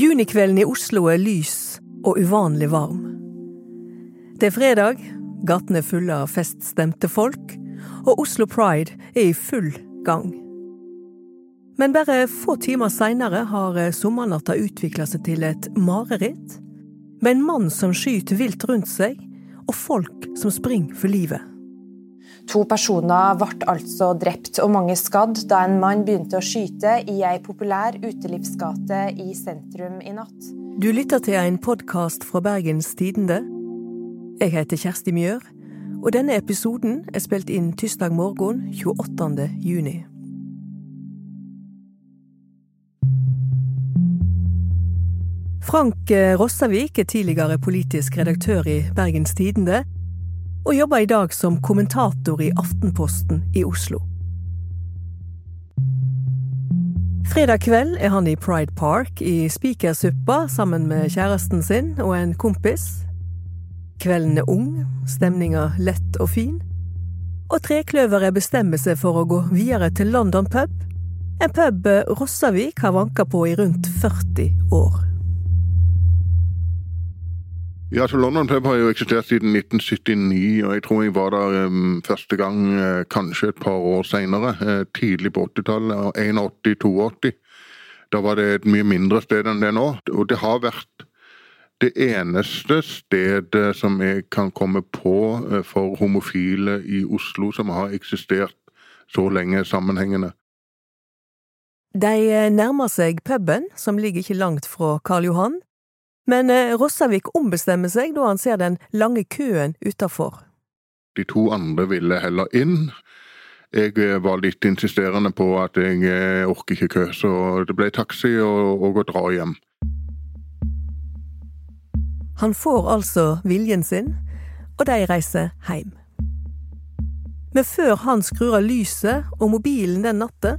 Junikvelden i Oslo er lys og uvanlig varm. Det er fredag, gatene er fulle av feststemte folk, og Oslo Pride er i full gang. Men bare få timer seinere har sommernatta utvikla seg til et mareritt, med en mann som skyter vilt rundt seg, og folk som springer for livet. To personer ble altså drept og mange skadd da en mann begynte å skyte i ei populær utelivsgate i sentrum i natt. Du lytter til en podkast fra Bergens Tidende. Jeg heter Kjersti Mjør, og denne episoden er spilt inn tirsdag morgen 28. juni. Frank Rossavik er tidligere politisk redaktør i Bergens Tidende, og jobber i dag som kommentator i Aftenposten i Oslo. Fredag kveld er han i Pride Park i Spikersuppa sammen med kjæresten sin og en kompis. Kvelden er ung, stemninga lett og fin, og Trekløveret bestemmer seg for å gå videre til London pub, en pub Rossavik har vanka på i rundt 40 år. Ja, så London Pub har jo eksistert siden 1979, og jeg tror jeg var der um, første gang uh, kanskje et par år seinere. Uh, tidlig på 80-tallet, 81-82. Da var det et mye mindre sted enn det nå. Og det har vært det eneste stedet som jeg kan komme på uh, for homofile i Oslo som har eksistert så lenge sammenhengende. De nærmer seg puben, som ligger ikke langt fra Karl Johan. Men eh, Rossavik ombestemmer seg da han ser den lange køen utafor. De to andre ville heller inn. Jeg eh, var litt insisterende på at jeg eh, orker ikke kø, så det ble taxi og, og å dra hjem. Han får altså viljen sin, og de reiser hjem. Men før han skrur av lyset og mobilen den natta,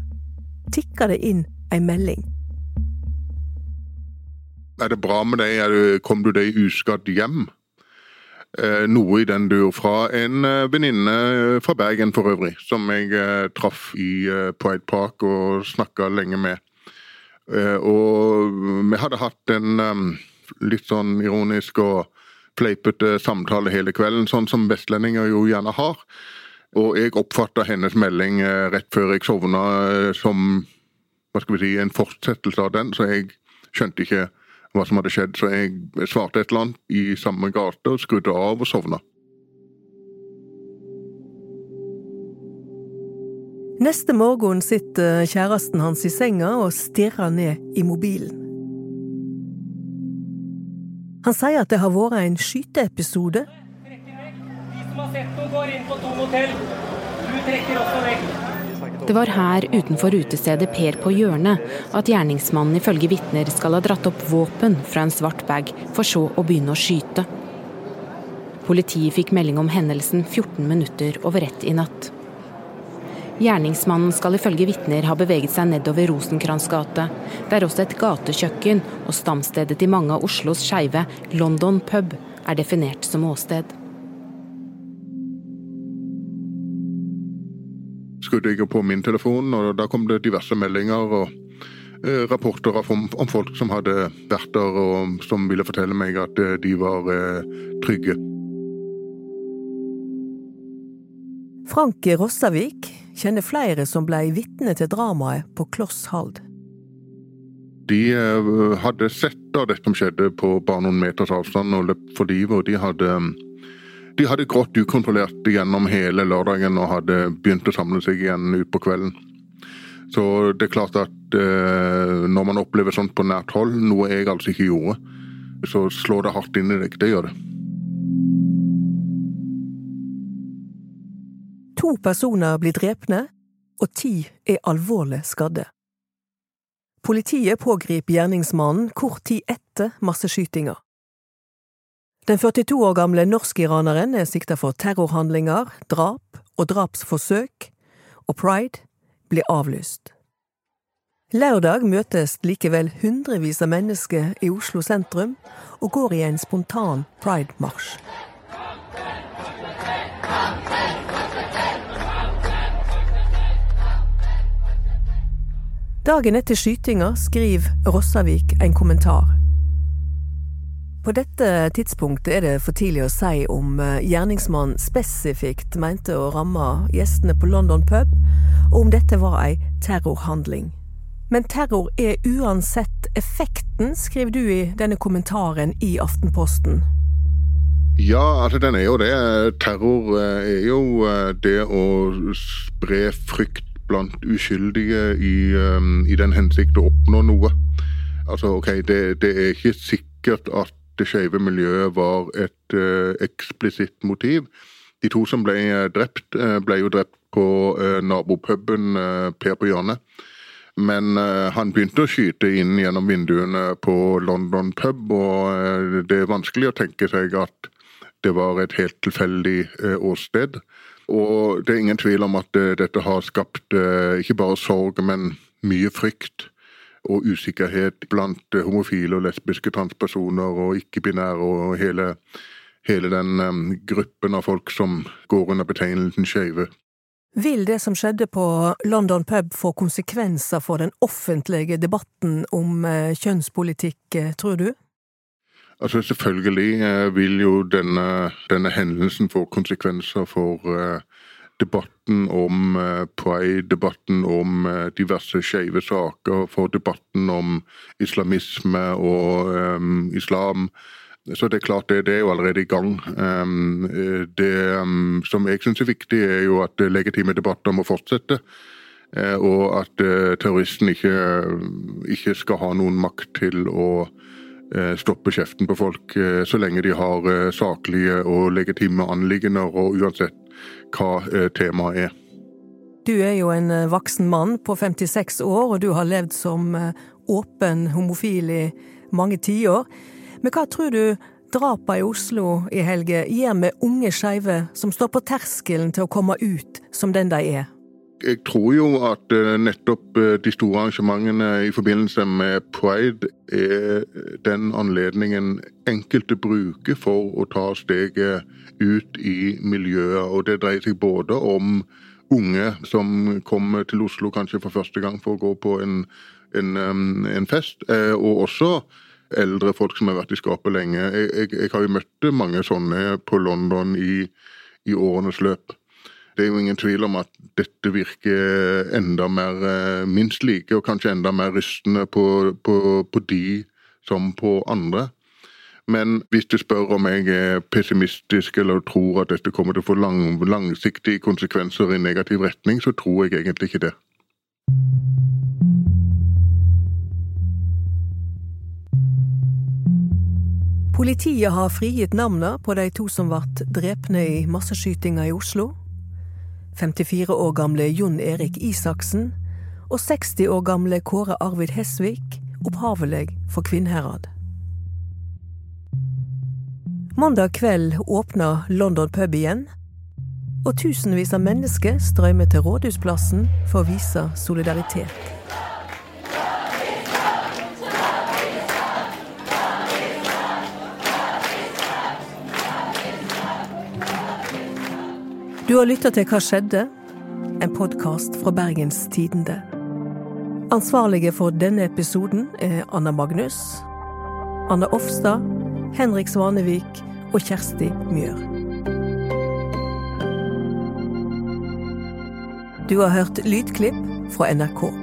tikker det inn ei melding. Er det bra med deg? Kom du deg uskadd hjem? Eh, noe i den dur fra en eh, venninne eh, fra Bergen for øvrig, som jeg traff i Pride Park og snakka lenge med. Og vi hadde hatt en litt sånn ironisk og fleipete samtale hele kvelden, sånn som vestlendinger jo gjerne har. Og jeg oppfatta hennes melding rett før jeg sovna som hva skal vi si, en fortsettelse av den, så jeg skjønte ikke hva som hadde skjedd, så jeg svarte et eller annet i samme gate, og skrudde av og sovna. Neste morgen sitter kjæresten hans i senga og stirrer ned i mobilen. Han sier at det har vært en skyteepisode. De som har sett noe, går inn på Tom hotell. Du trekker også vekk. Det var her utenfor utestedet Per på hjørnet at gjerningsmannen ifølge vitner skal ha dratt opp våpen fra en svart bag, for så å begynne å skyte. Politiet fikk melding om hendelsen 14 minutter over ett i natt. Gjerningsmannen skal ifølge vitner ha beveget seg nedover Rosenkrantz gate, der også et gatekjøkken og stamstedet til mange av Oslos skeive, London pub, er definert som åsted. Skrudde jeg på min telefon, og da kom det diverse meldinger og eh, rapporter om, om, folk som hadde vært der, og som ville fortelle meg at eh, de var eh, trygge. Frank Rossavik kjenner flere som ble vitne til dramaet på kloss Hald. De hadde sett da dette som skjedde på bare noen meters avstand og løpt for livet, og de hadde de hadde grått ukontrollert gjennom hele lørdagen og hadde begynt å samle seg igjen utpå kvelden. Så det er klart at eh, når man opplever sånt på nært hold, noe jeg altså ikke gjorde, så slår det hardt inn i deg. Det gjør det. To personer blir drepne, og ti er alvorlig skadde. Politiet pågriper gjerningsmannen kort tid etter masseskytinga. Den 42 år gamle norsk-iraneren er sikta for terrorhandlinger, drap og drapsforsøk, og pride blir avlyst. Lørdag møtes likevel hundrevis av mennesker i Oslo sentrum og går i en spontan pride-marsj. Dagen etter skytinga skriver Rossavik en kommentar. På dette tidspunktet er det for tidlig å si om eh, gjerningsmannen spesifikt mente å ramme gjestene på London pub, og om dette var ei terrorhandling. Men terror er uansett effekten, skriver du i denne kommentaren i Aftenposten. Ja, altså den er jo det. Terror eh, er jo eh, det å spre frykt blant uskyldige i, i den hensikt å oppnå noe. Altså, ok, det, det er ikke sikkert at det skeive miljøet var et uh, eksplisitt motiv. De to som ble eh, drept, uh, ble jo drept på uh, nabopuben Per på hjørnet. Men han begynte å skyte inn gjennom vinduene på London pub, og det er vanskelig å tenke seg at det var et helt tilfeldig åsted. Og det er ingen tvil om at dette har skapt ikke bare sorg, men mye frykt og usikkerhet blant homofile og lesbiske transpersoner og ikke-binære og hele, hele den um, gruppen av folk som går under betegnelsen skeive. Vil det som skjedde på London pub få konsekvenser for den offentlige debatten om uh, kjønnspolitikk, uh, tror du? Altså Selvfølgelig uh, vil jo denne, denne, hendelsen få konsekvenser for debatten om eh, pride, debatten om eh, diverse skeive saker, for debatten om islamisme og um, islam. Så det er klart det, det er jo allerede i gang. Um, det um, som jeg syns er viktig, er jo at legitime debatter må fortsette. Og at uh, terroristen ikke, ikke, skal ha noen makt til å uh, stoppe kjeften på folk, så lenge de har saklige og legitime anliggender, og uansett hva eh, temaet er. Du er jo en eh, voksen mann på 56 år, og du har levd som eh, åpen homofil i mange tiår. Men hva tror du drapene i Oslo i helge gjør med unge skeive som står på terskelen til å komme ut som den de er? Jeg tror jo at nettopp de store arrangementene i forbindelse med pride er den anledningen enkelte bruker for å ta steget ut i miljøet. Og det dreier seg både om unge som kommer til Oslo kanskje for første gang for å gå på en, en, en fest, eh, og også eldre folk som har vært i skapet lenge. Jeg, jeg, jeg har jo møtt mange sånne på London i, i, årenes løp. Det er jo ingen tvil om at dette virker enda mer eh, minst like, og kanskje enda mer rystende på, på, på de som på andre. Men hvis du spør om jeg er pessimistisk eller tror at dette kommer til å få lang, langsiktige konsekvenser i negativ retning, så tror jeg egentlig ikke det. Politiet har frigitt navnene på de to som ble drepne i masseskytinga i Oslo. 54 år gamle Jon Erik Isaksen og 60 år gamle Kåre Arvid Hesvik, opphavelig for Kvinnherad. Mandag kveld åpna London pub igjen, og tusenvis av mennesker strømmer til Rådhusplassen for å vise solidaritet. Du har lytta til Hva skjedde? En podkast fra Bergens Tidende. Ansvarlige for denne episoden er Anna Magnus, Anna Offstad, Henrik Svanevik og Kjersti Mjør. Du har hørt lydklipp fra NRK.